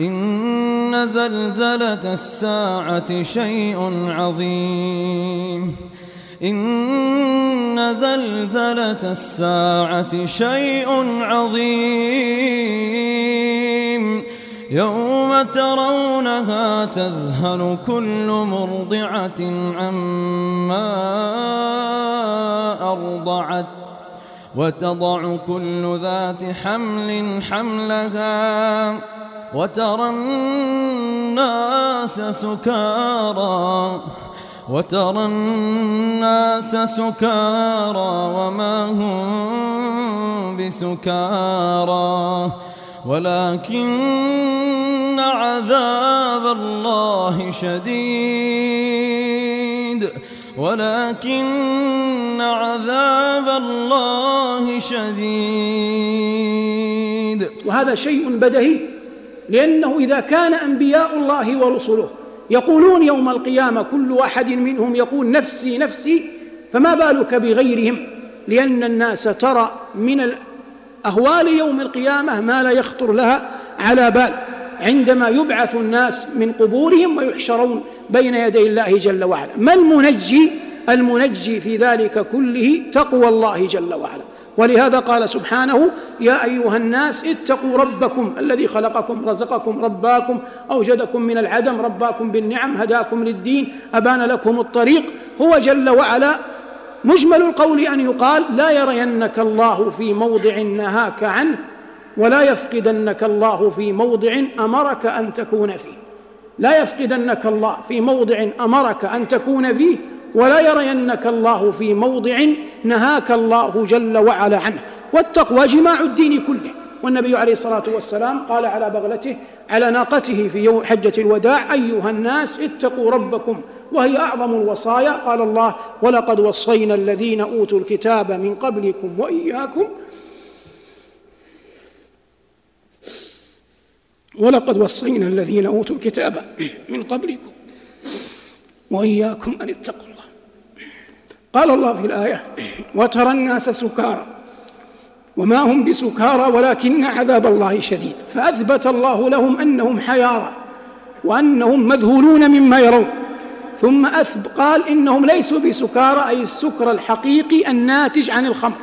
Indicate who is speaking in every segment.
Speaker 1: إن زلزلة الساعة شيء عظيم. إن زلزلة الساعة شيء عظيم. يوم ترونها تذهل كل مرضعة عما أرضعت وتضع كل ذات حمل حملها. وترى الناس سكارى وترى الناس سكارى وما هم بسكارى. ولكن عذاب الله شديد. ولكن عذاب الله شديد.
Speaker 2: وهذا شيء بدهي لأنه إذا كان أنبياء الله ورسله يقولون يوم القيامة كل واحد منهم يقول نفسي نفسي فما بالك بغيرهم؟ لأن الناس ترى من أهوال يوم القيامة ما لا يخطر لها على بال. عندما يبعث الناس من قبورهم ويحشرون بين يدي الله جل وعلا. ما المنجي؟ المنجي في ذلك كله تقوى الله جل وعلا. ولهذا قال سبحانه يا أيها الناس اتقوا ربكم الذي خلقكم رزقكم رباكم أوجدكم من العدم رباكم بالنعم هداكم للدين أبان لكم الطريق. هو جل وعلا مجمل القول أن يقال لا يرينك الله في موضع نهاك عنه ولا يفقدنك الله في موضع أمرك أن تكون فيه. لا يفقدنك الله في موضع أمرك أن تكون فيه ولا يرينك الله في موضع نهاك الله جل وعلا عنه. والتقوى جماع الدين كله. والنبي عليه الصلاة والسلام قال على بغلته على ناقته في يوم حجة الوداع أيها الناس اتقوا ربكم وهي أعظم الوصايا. قال الله ولقد وصينا الذين أوتوا الكتاب من قبلكم وإياكم ولقد وصينا الذين أوتوا الكتاب من قبلكم وإياكم أن اتقوا الله. قال الله في الآية وترى الناس سكارى وما هم بسكارى ولكن عذاب الله شديد. فأثبت الله لهم أنهم حيارى وأنهم مذهولون مما يرون. ثم أثب قال إنهم ليسوا بسكارى أي السكر الحقيقي الناتج عن الخمر.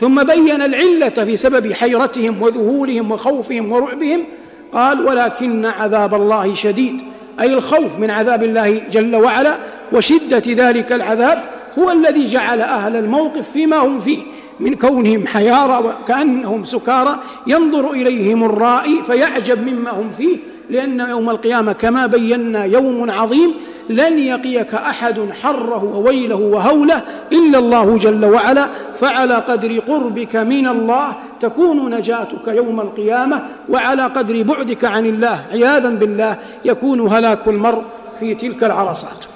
Speaker 2: ثم بين العلة في سبب حيرتهم وذهولهم وخوفهم ورعبهم. قال ولكن عذاب الله شديد. أي الخوف من عذاب الله جل وعلا وشدة ذلك العذاب هو الذي جعل أهل الموقف فيما هم فيه من كونهم حيارى وكأنهم سكارى ينظر إليهم الرائي فيعجب مما هم فيه لأن يوم القيامة كما بينا يوم عظيم لن يقيك أحد حره وويله وهوله إلا الله جل وعلا فعلى قدر قربك من الله تكون نجاتك يوم القيامة وعلى قدر بعدك عن الله عياذا بالله يكون هلاك المرء في تلك العرصات.